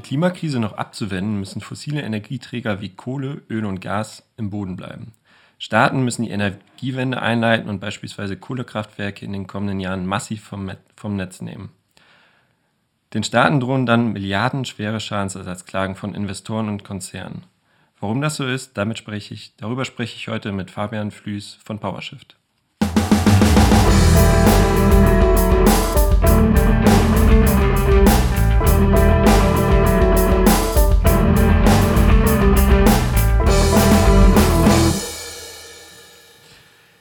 die Klimakrise noch abzuwenden, müssen fossile Energieträger wie Kohle, Öl und Gas im Boden bleiben. Staaten müssen die Energiewende einleiten und beispielsweise Kohlekraftwerke in den kommenden Jahren massiv vom, vom Netz nehmen. Den Staaten drohen dann milliardenschwere Schadensersatzklagen von Investoren und Konzernen. Warum das so ist, damit spreche ich, darüber spreche ich heute mit Fabian Flüß von PowerShift.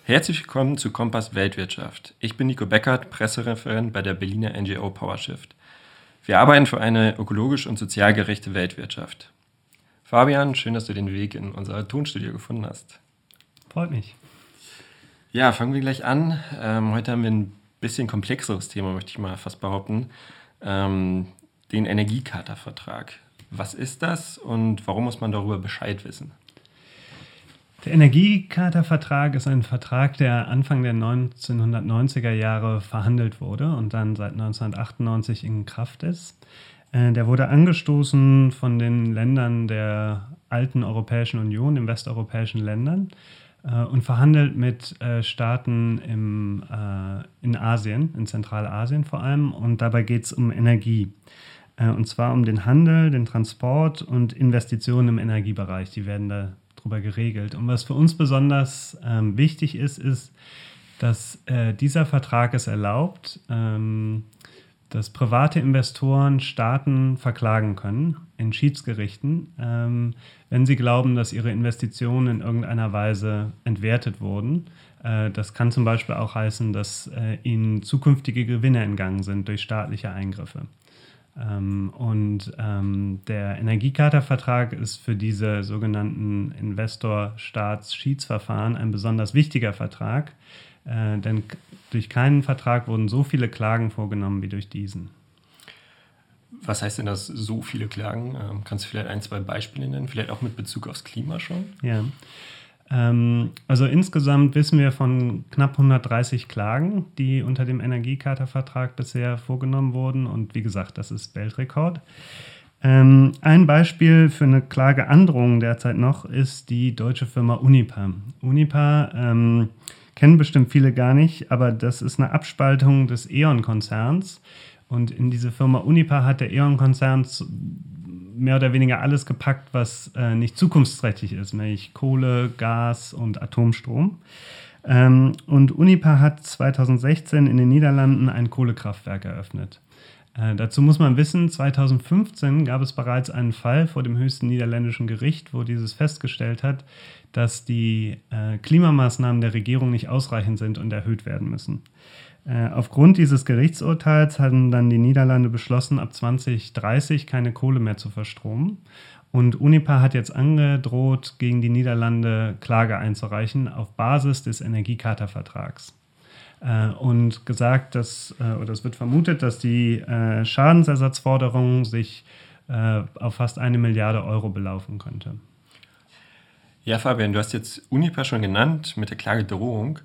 Herzlich willkommen zu Kompass Weltwirtschaft. Ich bin Nico Beckert, Pressereferent bei der Berliner NGO PowerShift. Wir arbeiten für eine ökologisch und sozial gerechte Weltwirtschaft. Fabian, schön, dass du den Weg in unser Tonstudio gefunden hast. Freut mich. Ja, fangen wir gleich an. Ähm, heute haben wir ein bisschen komplexeres Thema, möchte ich mal fast behaupten. Ähm, den Energiecharta-Vertrag. Was ist das und warum muss man darüber Bescheid wissen? Der Energiecharta-Vertrag ist ein Vertrag, der Anfang der 1990er Jahre verhandelt wurde und dann seit 1998 in Kraft ist. Äh, der wurde angestoßen von den Ländern der alten Europäischen Union, den westeuropäischen Ländern, äh, und verhandelt mit äh, Staaten im, in Asien, in Zentralasien vor allem. Und dabei geht es um Energie. Und zwar um den Handel, den Transport und Investitionen im Energiebereich. Die werden da drüber geregelt. Und was für uns besonders ähm, wichtig ist, ist, dass äh, dieser Vertrag es erlaubt, ähm, dass private Investoren Staaten verklagen können in Schiedsgerichten, ähm, wenn sie glauben, dass ihre Investitionen in irgendeiner Weise entwertet wurden. Äh, das kann zum Beispiel auch heißen, dass äh, ihnen zukünftige Gewinne entgangen sind durch staatliche Eingriffe. Ähm, und ähm, der Energiecharta-Vertrag ist für diese sogenannten Investor-Staats-Schiedsverfahren ein besonders wichtiger Vertrag, äh, denn durch keinen Vertrag wurden so viele Klagen vorgenommen wie durch diesen. Was heißt denn das, so viele Klagen? Ähm, kannst du vielleicht ein, zwei Beispiele nennen? Vielleicht auch mit Bezug aufs Klima schon? Ja. Ähm, also insgesamt wissen wir von knapp 130 Klagen, die unter dem Energiecharta-Vertrag bisher vorgenommen wurden. Und wie gesagt, das ist Weltrekord. Ähm, ein Beispiel für eine Klageandrohung derzeit noch ist die deutsche Firma Unipa. Unipa ähm, kennen bestimmt viele gar nicht, aber das ist eine Abspaltung des E.ON-Konzerns. Und in diese Firma Unipa hat der E.ON-Konzern mehr oder weniger alles gepackt, was äh, nicht zukunftsträchtig ist, nämlich Kohle, Gas und Atomstrom. Ähm, und Unipa hat 2016 in den Niederlanden ein Kohlekraftwerk eröffnet. Äh, dazu muss man wissen, 2015 gab es bereits einen Fall vor dem höchsten niederländischen Gericht, wo dieses festgestellt hat, dass die äh, Klimamaßnahmen der Regierung nicht ausreichend sind und erhöht werden müssen. Äh, aufgrund dieses Gerichtsurteils haben dann die Niederlande beschlossen, ab 2030 keine Kohle mehr zu verstromen. Und Unipa hat jetzt angedroht, gegen die Niederlande Klage einzureichen auf Basis des Energiecharta-Vertrags. Äh, und gesagt, dass, äh, oder es wird vermutet, dass die Schadensersatzforderung sich auf fast eine Milliarde Euro belaufen könnte. Ja, Fabian, du hast jetzt Unipa schon genannt mit der Klagedrohung.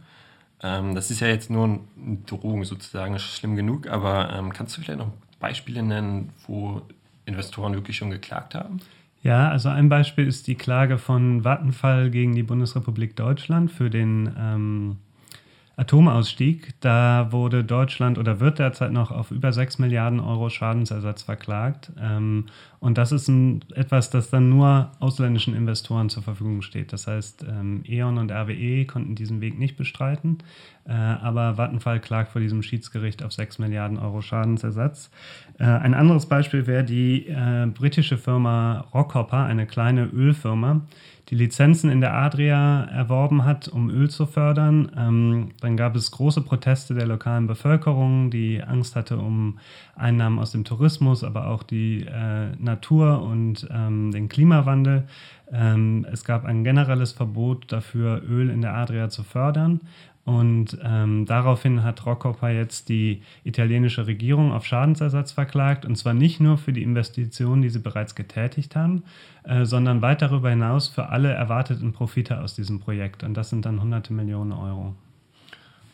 Ähm, das ist ja jetzt nur eine Drohung sozusagen, ist schlimm genug, aber ähm, kannst du vielleicht noch Beispiele nennen, wo Investoren wirklich schon geklagt haben? Ja, also ein Beispiel ist die Klage von Vattenfall gegen die Bundesrepublik Deutschland für den ähm, Atomausstieg. Da wurde Deutschland oder wird derzeit noch auf über 6 Milliarden Euro Schadensersatz verklagt. Ähm, und das ist ein, etwas, das dann nur ausländischen Investoren zur Verfügung steht. Das heißt, ähm, E.ON und RWE konnten diesen Weg nicht bestreiten. Äh, aber Vattenfall klagt vor diesem Schiedsgericht auf 6 Milliarden Euro Schadensersatz. Äh, ein anderes Beispiel wäre die äh, britische Firma Rockhopper, eine kleine Ölfirma, die Lizenzen in der Adria erworben hat, um Öl zu fördern. Ähm, dann gab es große Proteste der lokalen Bevölkerung, die Angst hatte um Einnahmen aus dem Tourismus, aber auch die äh, Natur und ähm, den Klimawandel. Ähm, es gab ein generelles Verbot dafür, Öl in der Adria zu fördern. Und ähm, daraufhin hat Rockhopper jetzt die italienische Regierung auf Schadensersatz verklagt. Und zwar nicht nur für die Investitionen, die sie bereits getätigt haben, äh, sondern weit darüber hinaus für alle erwarteten Profite aus diesem Projekt. Und das sind dann hunderte Millionen Euro.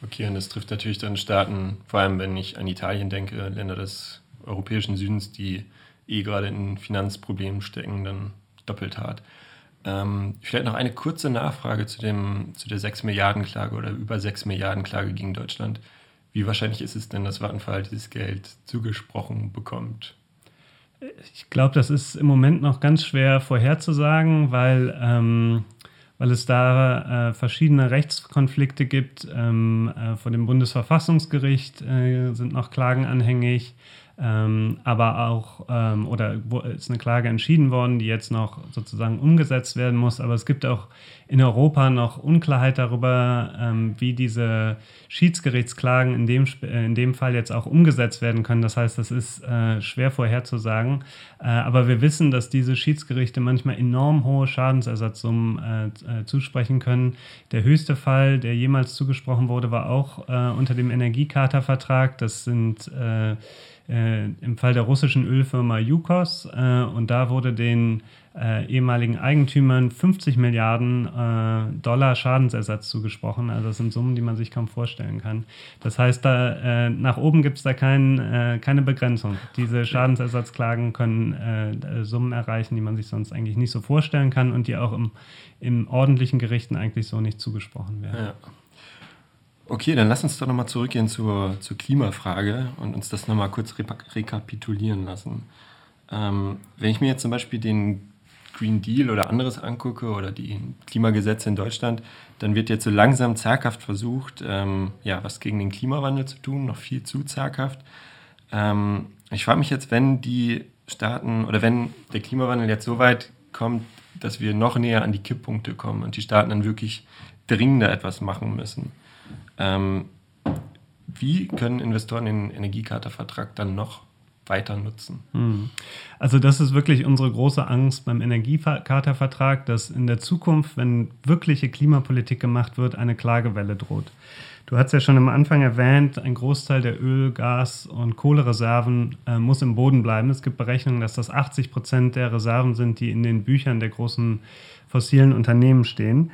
Okay, und das trifft natürlich dann Staaten, vor allem wenn ich an Italien denke, Länder des europäischen Südens, die eh gerade in Finanzproblemen stecken, dann doppelt hart. Ähm, vielleicht noch eine kurze Nachfrage zu, dem, zu der 6 Milliarden Klage oder über 6 Milliarden Klage gegen Deutschland. Wie wahrscheinlich ist es denn, dass Vattenfall dieses Geld zugesprochen bekommt? Ich glaube, das ist im Moment noch ganz schwer vorherzusagen, weil, ähm, weil es da äh, verschiedene Rechtskonflikte gibt. Ähm, äh, vor dem Bundesverfassungsgericht äh, sind noch Klagen anhängig ähm, aber auch, ähm, oder ist eine Klage entschieden worden, die jetzt noch sozusagen umgesetzt werden muss. Aber es gibt auch in Europa noch Unklarheit darüber, ähm, wie diese Schiedsgerichtsklagen in dem, äh, in dem Fall jetzt auch umgesetzt werden können. Das heißt, das ist äh, schwer vorherzusagen. Äh, aber wir wissen, dass diese Schiedsgerichte manchmal enorm hohe Schadensersatzsummen äh, äh zusprechen können. Der höchste Fall, der jemals zugesprochen wurde, war auch äh, unter dem Energiecharta-Vertrag. Das sind äh, im Fall der russischen Ölfirma Yukos äh, und da wurde den äh, ehemaligen Eigentümern 50 Milliarden äh, Dollar Schadensersatz zugesprochen. Also das sind Summen, die man sich kaum vorstellen kann. Das heißt, da, äh, nach oben gibt es da kein, keine Begrenzung. Diese Schadensersatzklagen können Summen erreichen, die man sich sonst eigentlich nicht so vorstellen kann und die auch im, im ordentlichen Gerichten eigentlich so nicht zugesprochen werden. Ja. Okay, dann lass uns doch nochmal zurückgehen zur, zur Klimafrage und uns das nochmal kurz re rekapitulieren lassen. Ähm, wenn ich mir jetzt zum Beispiel den Green Deal oder anderes angucke oder die Klimagesetze in Deutschland, dann wird jetzt so langsam zaghaft versucht, ähm, ja, was gegen den Klimawandel zu tun, noch viel zu zaghaft. Ähm, ich frage mich jetzt, wenn die Staaten oder wenn der Klimawandel jetzt so weit kommt, dass wir noch näher an die Kipppunkte kommen und die Staaten dann wirklich dringender etwas machen müssen. Ähm, wie können Investoren den Energiekartervertrag dann noch weiter nutzen? Hm. Also das ist wirklich unsere große Angst beim Energiekartervertrag, dass in der Zukunft, wenn wirkliche Klimapolitik gemacht wird, eine Klagewelle droht. Du hast ja schon am Anfang erwähnt, ein Großteil der Öl-, Gas- und Kohlereserven äh, muss im Boden bleiben. Es gibt Berechnungen, dass das 80 Prozent der Reserven sind, die in den Büchern der großen fossilen Unternehmen stehen.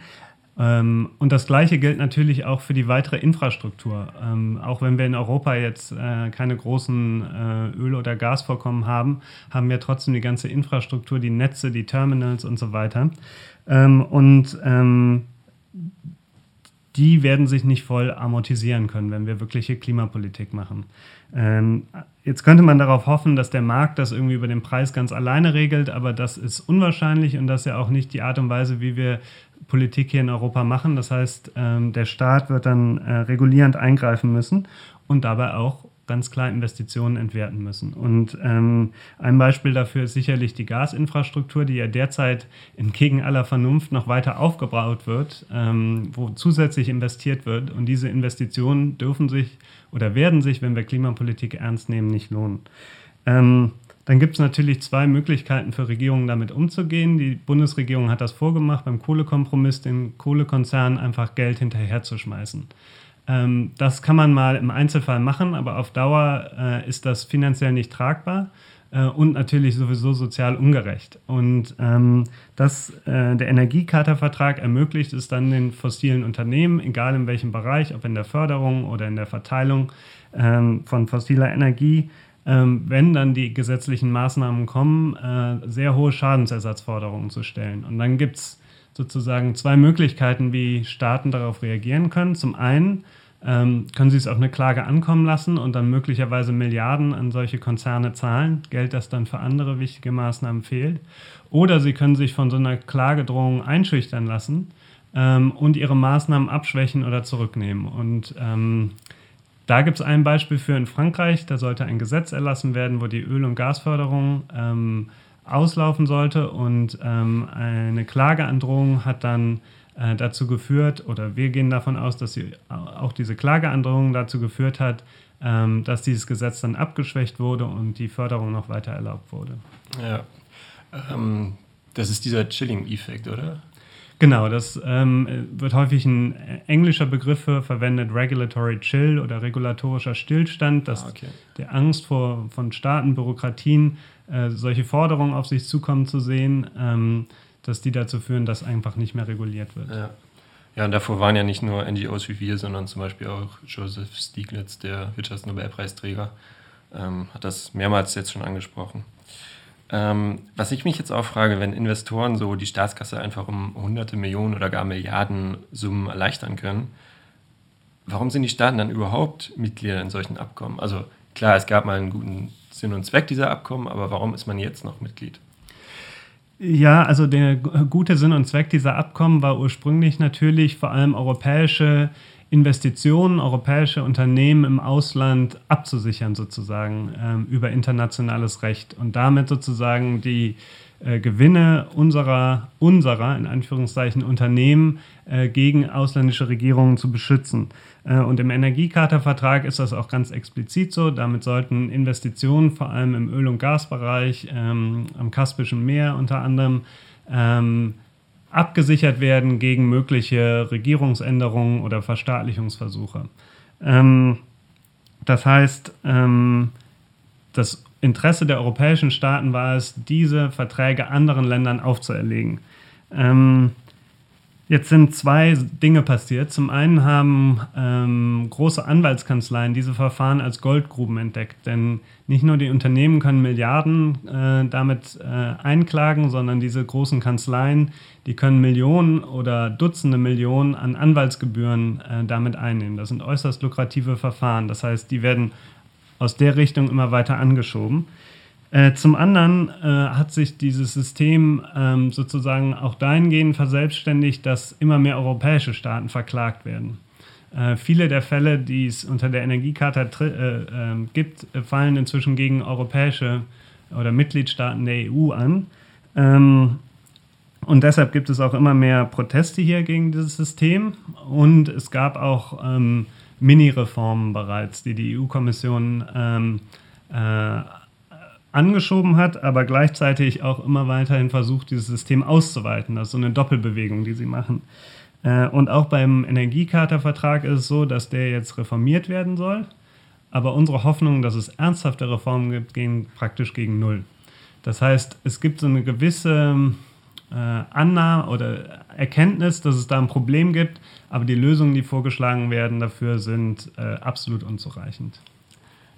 Ähm, und das Gleiche gilt natürlich auch für die weitere Infrastruktur. Ähm, auch wenn wir in Europa jetzt äh, keine großen äh, Öl- oder Gasvorkommen haben, haben wir trotzdem die ganze Infrastruktur, die Netze, die Terminals und so weiter. Ähm, und die werden sich nicht voll amortisieren können, wenn wir wirkliche Klimapolitik machen. Ähm, jetzt könnte man darauf hoffen, dass der Markt das irgendwie über den Preis ganz alleine regelt, aber das ist unwahrscheinlich und das ist ja auch nicht die Art und Weise, wie wir Politik hier in Europa machen. Das heißt, ähm, der Staat wird dann äh, regulierend eingreifen müssen und dabei auch ganz klar Investitionen entwerten müssen. Und ähm, ein Beispiel dafür ist sicherlich die Gasinfrastruktur, die ja derzeit entgegen aller Vernunft noch weiter aufgebaut wird, ähm, wo zusätzlich investiert wird. Und diese Investitionen dürfen sich oder werden sich, wenn wir Klimapolitik ernst nehmen, nicht lohnen. Ähm, dann gibt es natürlich zwei Möglichkeiten für Regierungen damit umzugehen. Die Bundesregierung hat das vorgemacht, beim Kohlekompromiss den Kohlekonzernen einfach Geld hinterherzuschmeißen. Ähm, das kann man mal im Einzelfall machen, aber auf Dauer äh, ist das finanziell nicht tragbar äh, und natürlich sowieso sozial ungerecht. Und ähm, das, äh, der Energiecharta-Vertrag ermöglicht es dann den fossilen Unternehmen, egal in welchem Bereich, ob in der Förderung oder in der Verteilung ähm, von fossiler Energie, ähm, wenn dann die gesetzlichen Maßnahmen kommen, äh, sehr hohe Schadensersatzforderungen zu stellen. Und dann gibt es sozusagen zwei Möglichkeiten, wie Staaten darauf reagieren können. Zum einen ähm, können sie es auf eine Klage ankommen lassen und dann möglicherweise Milliarden an solche Konzerne zahlen, Geld, das dann für andere wichtige Maßnahmen fehlt. Oder sie können sich von so einer Klagedrohung einschüchtern lassen ähm, und ihre Maßnahmen abschwächen oder zurücknehmen. Und ähm, da gibt es ein Beispiel für in Frankreich. Da sollte ein Gesetz erlassen werden, wo die Öl- und Gasförderung ähm, auslaufen sollte. Und ähm, eine Klageandrohung hat dann äh, dazu geführt, oder wir gehen davon aus, dass sie, auch diese Klageandrohung dazu geführt hat, ähm, dass dieses Gesetz dann abgeschwächt wurde und die Förderung noch weiter erlaubt wurde. Ja. Ähm, das ist dieser Chilling-Effekt, oder? Genau, das ähm, wird häufig ein englischer Begriff verwendet, Regulatory Chill oder regulatorischer Stillstand, dass ah, okay. der Angst vor, von Staaten, Bürokratien, äh, solche Forderungen auf sich zukommen zu sehen, ähm, dass die dazu führen, dass einfach nicht mehr reguliert wird. Ja. ja, und davor waren ja nicht nur NGOs wie wir, sondern zum Beispiel auch Joseph Stiglitz, der Wirtschaftsnobelpreisträger, ähm, hat das mehrmals jetzt schon angesprochen. Ähm, was ich mich jetzt auch frage, wenn Investoren so die Staatskasse einfach um hunderte Millionen oder gar Milliarden Summen erleichtern können, warum sind die Staaten dann überhaupt Mitglieder in solchen Abkommen? Also klar, es gab mal einen guten Sinn und Zweck dieser Abkommen, aber warum ist man jetzt noch Mitglied? Ja, also der gute Sinn und Zweck dieser Abkommen war ursprünglich natürlich vor allem europäische Investitionen, europäische Unternehmen im Ausland abzusichern sozusagen ähm, über internationales Recht und damit sozusagen die äh, Gewinne unserer, unserer, in Anführungszeichen, Unternehmen äh, gegen ausländische Regierungen zu beschützen. Äh, und im Energiecharta-Vertrag ist das auch ganz explizit so. Damit sollten Investitionen vor allem im Öl- und Gasbereich, ähm, am Kaspischen Meer unter anderem, ähm, abgesichert werden gegen mögliche Regierungsänderungen oder Verstaatlichungsversuche. Ähm, das heißt, ähm, das Interesse der europäischen Staaten war es, diese Verträge anderen Ländern aufzuerlegen. Ähm, Jetzt sind zwei Dinge passiert. Zum einen haben ähm, große Anwaltskanzleien diese Verfahren als Goldgruben entdeckt. Denn nicht nur die Unternehmen können Milliarden äh, damit äh, einklagen, sondern diese großen Kanzleien, die können Millionen oder Dutzende Millionen an Anwaltsgebühren äh, damit einnehmen. Das sind äußerst lukrative Verfahren. Das heißt, die werden aus der Richtung immer weiter angeschoben. Äh, zum anderen äh, hat sich dieses System ähm, sozusagen auch dahingehend verselbstständigt, dass immer mehr europäische Staaten verklagt werden. Äh, viele der Fälle, die es unter der Energiecharta äh, ähm, gibt, fallen inzwischen gegen europäische oder Mitgliedstaaten der EU an. Ähm, und deshalb gibt es auch immer mehr Proteste hier gegen dieses System. Und es gab auch ähm, Mini-Reformen bereits, die die EU-Kommission ähm, äh, angeschoben hat, aber gleichzeitig auch immer weiterhin versucht, dieses System auszuweiten. Das ist so eine Doppelbewegung, die sie machen. Äh, und auch beim Energiecharta-Vertrag ist es so, dass der jetzt reformiert werden soll. Aber unsere Hoffnung, dass es ernsthafte Reformen gibt, gehen praktisch gegen Null. Das heißt, es gibt so eine gewisse äh, Annahme oder Erkenntnis, dass es da ein Problem gibt, aber die Lösungen, die vorgeschlagen werden dafür, sind äh, absolut unzureichend.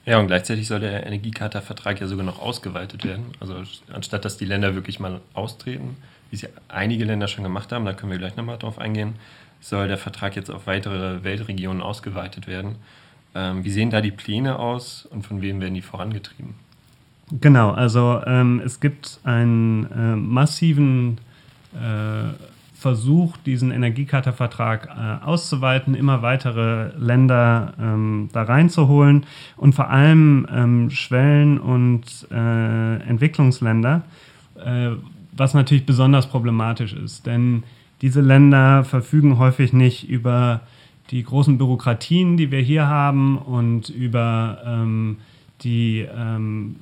Ja, und gleichzeitig soll der Energiecharta-Vertrag ja sogar noch ausgeweitet werden. Also anstatt dass die Länder wirklich mal austreten, wie es ja einige Länder schon gemacht haben, da können wir gleich nochmal drauf eingehen, soll der Vertrag jetzt auf weitere Weltregionen ausgeweitet werden. Ähm, wie sehen da die Pläne aus und von wem werden die vorangetrieben? Genau, also ähm, es gibt einen äh, massiven äh, Versuch, diesen Energiecharta-Vertrag äh, auszuweiten, immer weitere Länder ähm, da reinzuholen und vor allem ähm, Schwellen- und äh, Entwicklungsländer, äh, was natürlich besonders problematisch ist. Denn diese Länder verfügen häufig nicht über die großen Bürokratien, die wir hier haben und über ähm, die, ähm,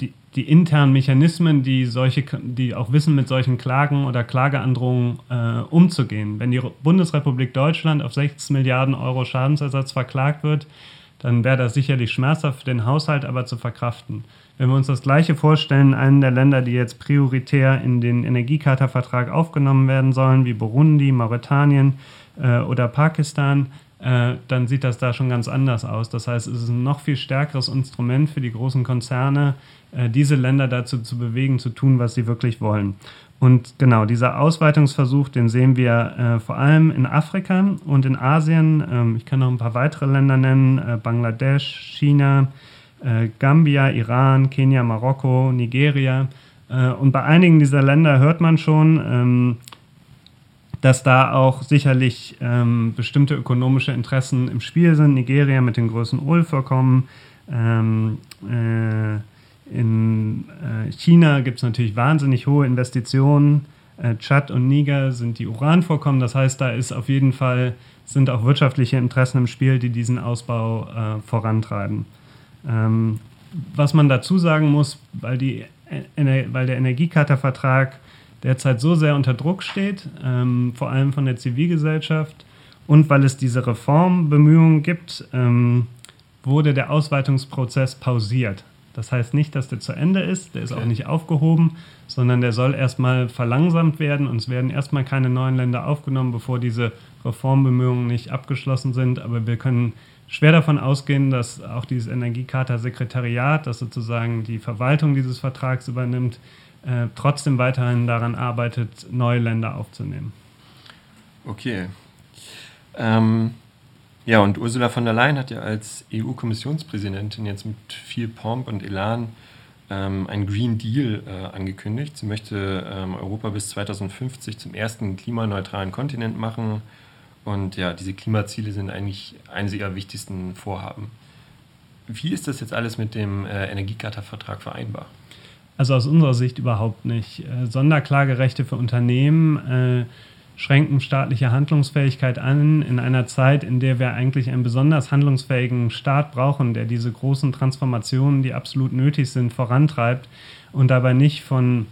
die, die, internen Mechanismen, die, solche, die auch wissen, mit solchen Klagen oder Klageandrohungen äh, umzugehen. Wenn die Bundesrepublik Deutschland auf 16 Milliarden Euro Schadensersatz verklagt wird, dann wäre das sicherlich schmerzhaft für den Haushalt, aber zu verkraften. Wenn wir uns das Gleiche vorstellen, einen der Länder, die jetzt prioritär in den Energiecharta-Vertrag aufgenommen werden sollen, wie Burundi, Mauretanien äh, oder Pakistan, äh, dann sieht das da schon ganz anders aus. Das heißt, es ist ein noch viel stärkeres Instrument für die großen Konzerne, äh, diese Länder dazu zu bewegen, zu tun, was sie wirklich wollen. Und genau, dieser Ausweitungsversuch, den sehen wir äh, vor allem in Afrika und in Asien. Ähm, ich kann noch ein paar weitere Länder nennen, Bangladesch, China, Gambia, Iran, Kenia, Marokko, Nigeria. Und bei einigen dieser Länder hört man schon, ähm, dass da auch sicherlich ähm, bestimmte ökonomische Interessen im Spiel sind. Nigeria mit den größten Ölvorkommen. Ähm, äh, in äh, China gibt es natürlich wahnsinnig hohe Investitionen. Äh, Tschad und Niger sind die Uranvorkommen. Das heißt, da ist auf jeden Fall sind auch wirtschaftliche Interessen im Spiel, die diesen Ausbau äh, vorantreiben. Ähm, was man dazu sagen muss, weil, die, weil der Energiecharta-Vertrag derzeit so sehr unter Druck steht, ähm, vor allem von der Zivilgesellschaft und weil es diese Reformbemühungen gibt, ähm, wurde der Ausweitungsprozess pausiert. Das heißt nicht, dass der zu Ende ist, der ist okay. auch nicht aufgehoben, sondern der soll erstmal verlangsamt werden und es werden erstmal keine neuen Länder aufgenommen, bevor diese Reformbemühungen nicht abgeschlossen sind. Aber wir können schwer davon ausgehen, dass auch dieses Energiecharta-Sekretariat, das sozusagen die Verwaltung dieses Vertrags übernimmt, äh, trotzdem weiterhin daran arbeitet, neue Länder aufzunehmen. Okay. Ähm, ja, und Ursula von der Leyen hat ja als EU-Kommissionspräsidentin jetzt mit viel Pomp und Elan ähm, einen Green Deal äh, angekündigt. Sie möchte ähm, Europa bis 2050 zum ersten klimaneutralen Kontinent machen. Und ja, diese Klimaziele sind eigentlich eines ihrer wichtigsten Vorhaben. Wie ist das jetzt alles mit dem äh, Energiecharta-Vertrag vereinbar? Also aus unserer Sicht überhaupt nicht. Äh, Sonderklagerechte für Unternehmen äh, schränken staatliche Handlungsfähigkeit an in einer Zeit, in der wir eigentlich einen besonders handlungsfähigen Staat brauchen, der diese großen Transformationen, die absolut nötig sind, vorantreibt und dabei nicht von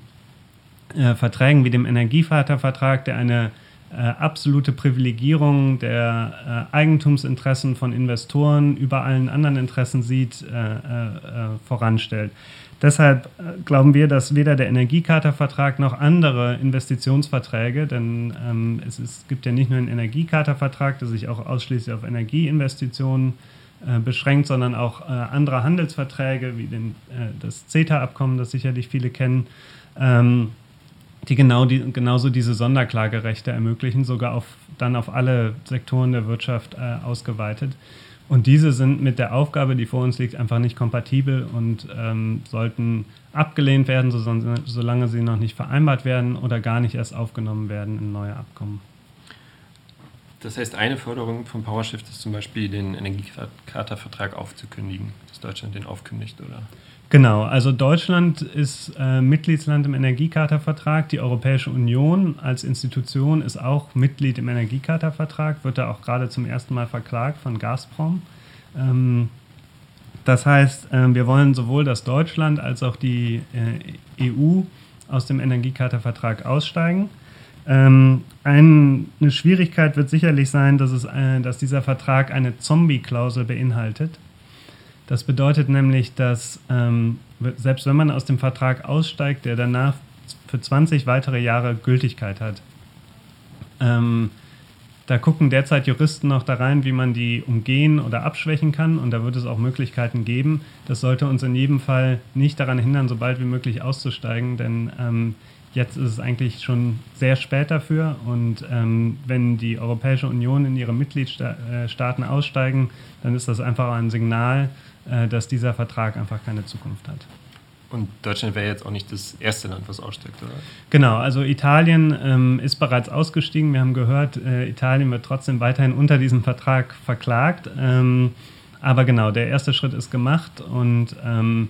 äh, Verträgen wie dem Energievatervertrag, der eine äh, absolute Privilegierung der äh, Eigentumsinteressen von Investoren über allen anderen Interessen sieht, äh, äh, voranstellt. Deshalb glauben wir, dass weder der Energiecharta-Vertrag noch andere Investitionsverträge, denn ähm, es, ist, gibt ja nicht nur einen Energiecharta-Vertrag, der sich auch ausschließlich auf Energieinvestitionen äh, beschränkt, sondern auch äh, andere Handelsverträge wie den, äh, das CETA-Abkommen, das sicherlich viele kennen, ähm, die, genau die genauso diese Sonderklagerechte ermöglichen, sogar auf, dann auf alle Sektoren der Wirtschaft äh, ausgeweitet. Und diese sind mit der Aufgabe, die vor uns liegt, einfach nicht kompatibel und ähm, sollten abgelehnt werden, solange sie noch nicht vereinbart werden oder gar nicht erst aufgenommen werden in neue Abkommen. Das heißt, eine Förderung vom PowerShift ist zum Beispiel, den Energiecharta-Vertrag aufzukündigen, dass Deutschland den aufkündigt, oder? Genau, also Deutschland ist äh, Mitgliedsland im Energiecharta-Vertrag. Die Europäische Union als Institution ist auch Mitglied im Energiecharta-Vertrag, wird da auch gerade zum ersten Mal verklagt von Gazprom. Ähm, das heißt, äh, wir wollen sowohl, dass Deutschland als auch die äh, EU aus dem Energiecharta-Vertrag aussteigen. Ähm, eine Schwierigkeit wird sicherlich sein, dass, es, äh, dass dieser Vertrag eine Zombie-Klausel beinhaltet. Das bedeutet nämlich, dass ähm, selbst wenn man aus dem Vertrag aussteigt, der danach für 20 weitere Jahre Gültigkeit hat, ähm, da gucken derzeit Juristen noch da rein, wie man die umgehen oder abschwächen kann. Und da wird es auch Möglichkeiten geben. Das sollte uns in jedem Fall nicht daran hindern, so bald wie möglich auszusteigen, denn ähm, jetzt ist es eigentlich schon sehr spät dafür. Und ähm, wenn die Europäische Union in ihre Mitgliedstaaten aussteigen, dann ist das einfach ein Signal, äh, dass dieser Vertrag einfach keine Zukunft hat. Und Deutschland wäre jetzt auch nicht das erste Land, was aussteigt, oder? Genau, also Italien ähm, ist bereits ausgestiegen. Wir haben gehört, äh, Italien wird trotzdem weiterhin unter diesem Vertrag verklagt. Ähm, aber genau, der erste Schritt ist gemacht und ähm,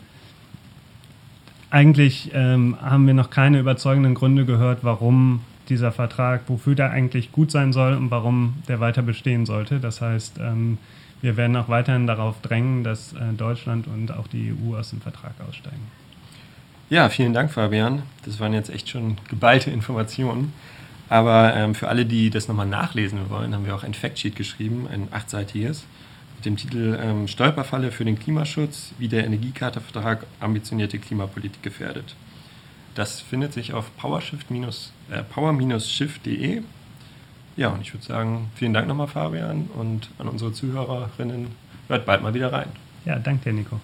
eigentlich ähm, haben wir noch keine überzeugenden Gründe gehört, warum dieser Vertrag, wofür der eigentlich gut sein soll und warum der weiter bestehen sollte. Das heißt, ähm, wir werden auch weiterhin darauf drängen, dass äh, Deutschland und auch die EU aus dem Vertrag aussteigen. Ja, vielen Dank, Fabian. Das waren jetzt echt schon geballte Informationen. Aber ähm, für alle, die das nochmal nachlesen wollen, haben wir auch ein Factsheet geschrieben, ein achtseitiges, dem Titel ähm, Stolperfalle für den Klimaschutz, wie der Energiecharta-Vertrag ambitionierte Klimapolitik gefährdet. Das findet sich auf power-shift-de. Äh, ja, und ich würde sagen, vielen Dank nochmal, Fabian, und an unsere Zuhörerinnen. Hört bald mal wieder rein. Ja, danke dir, Nico.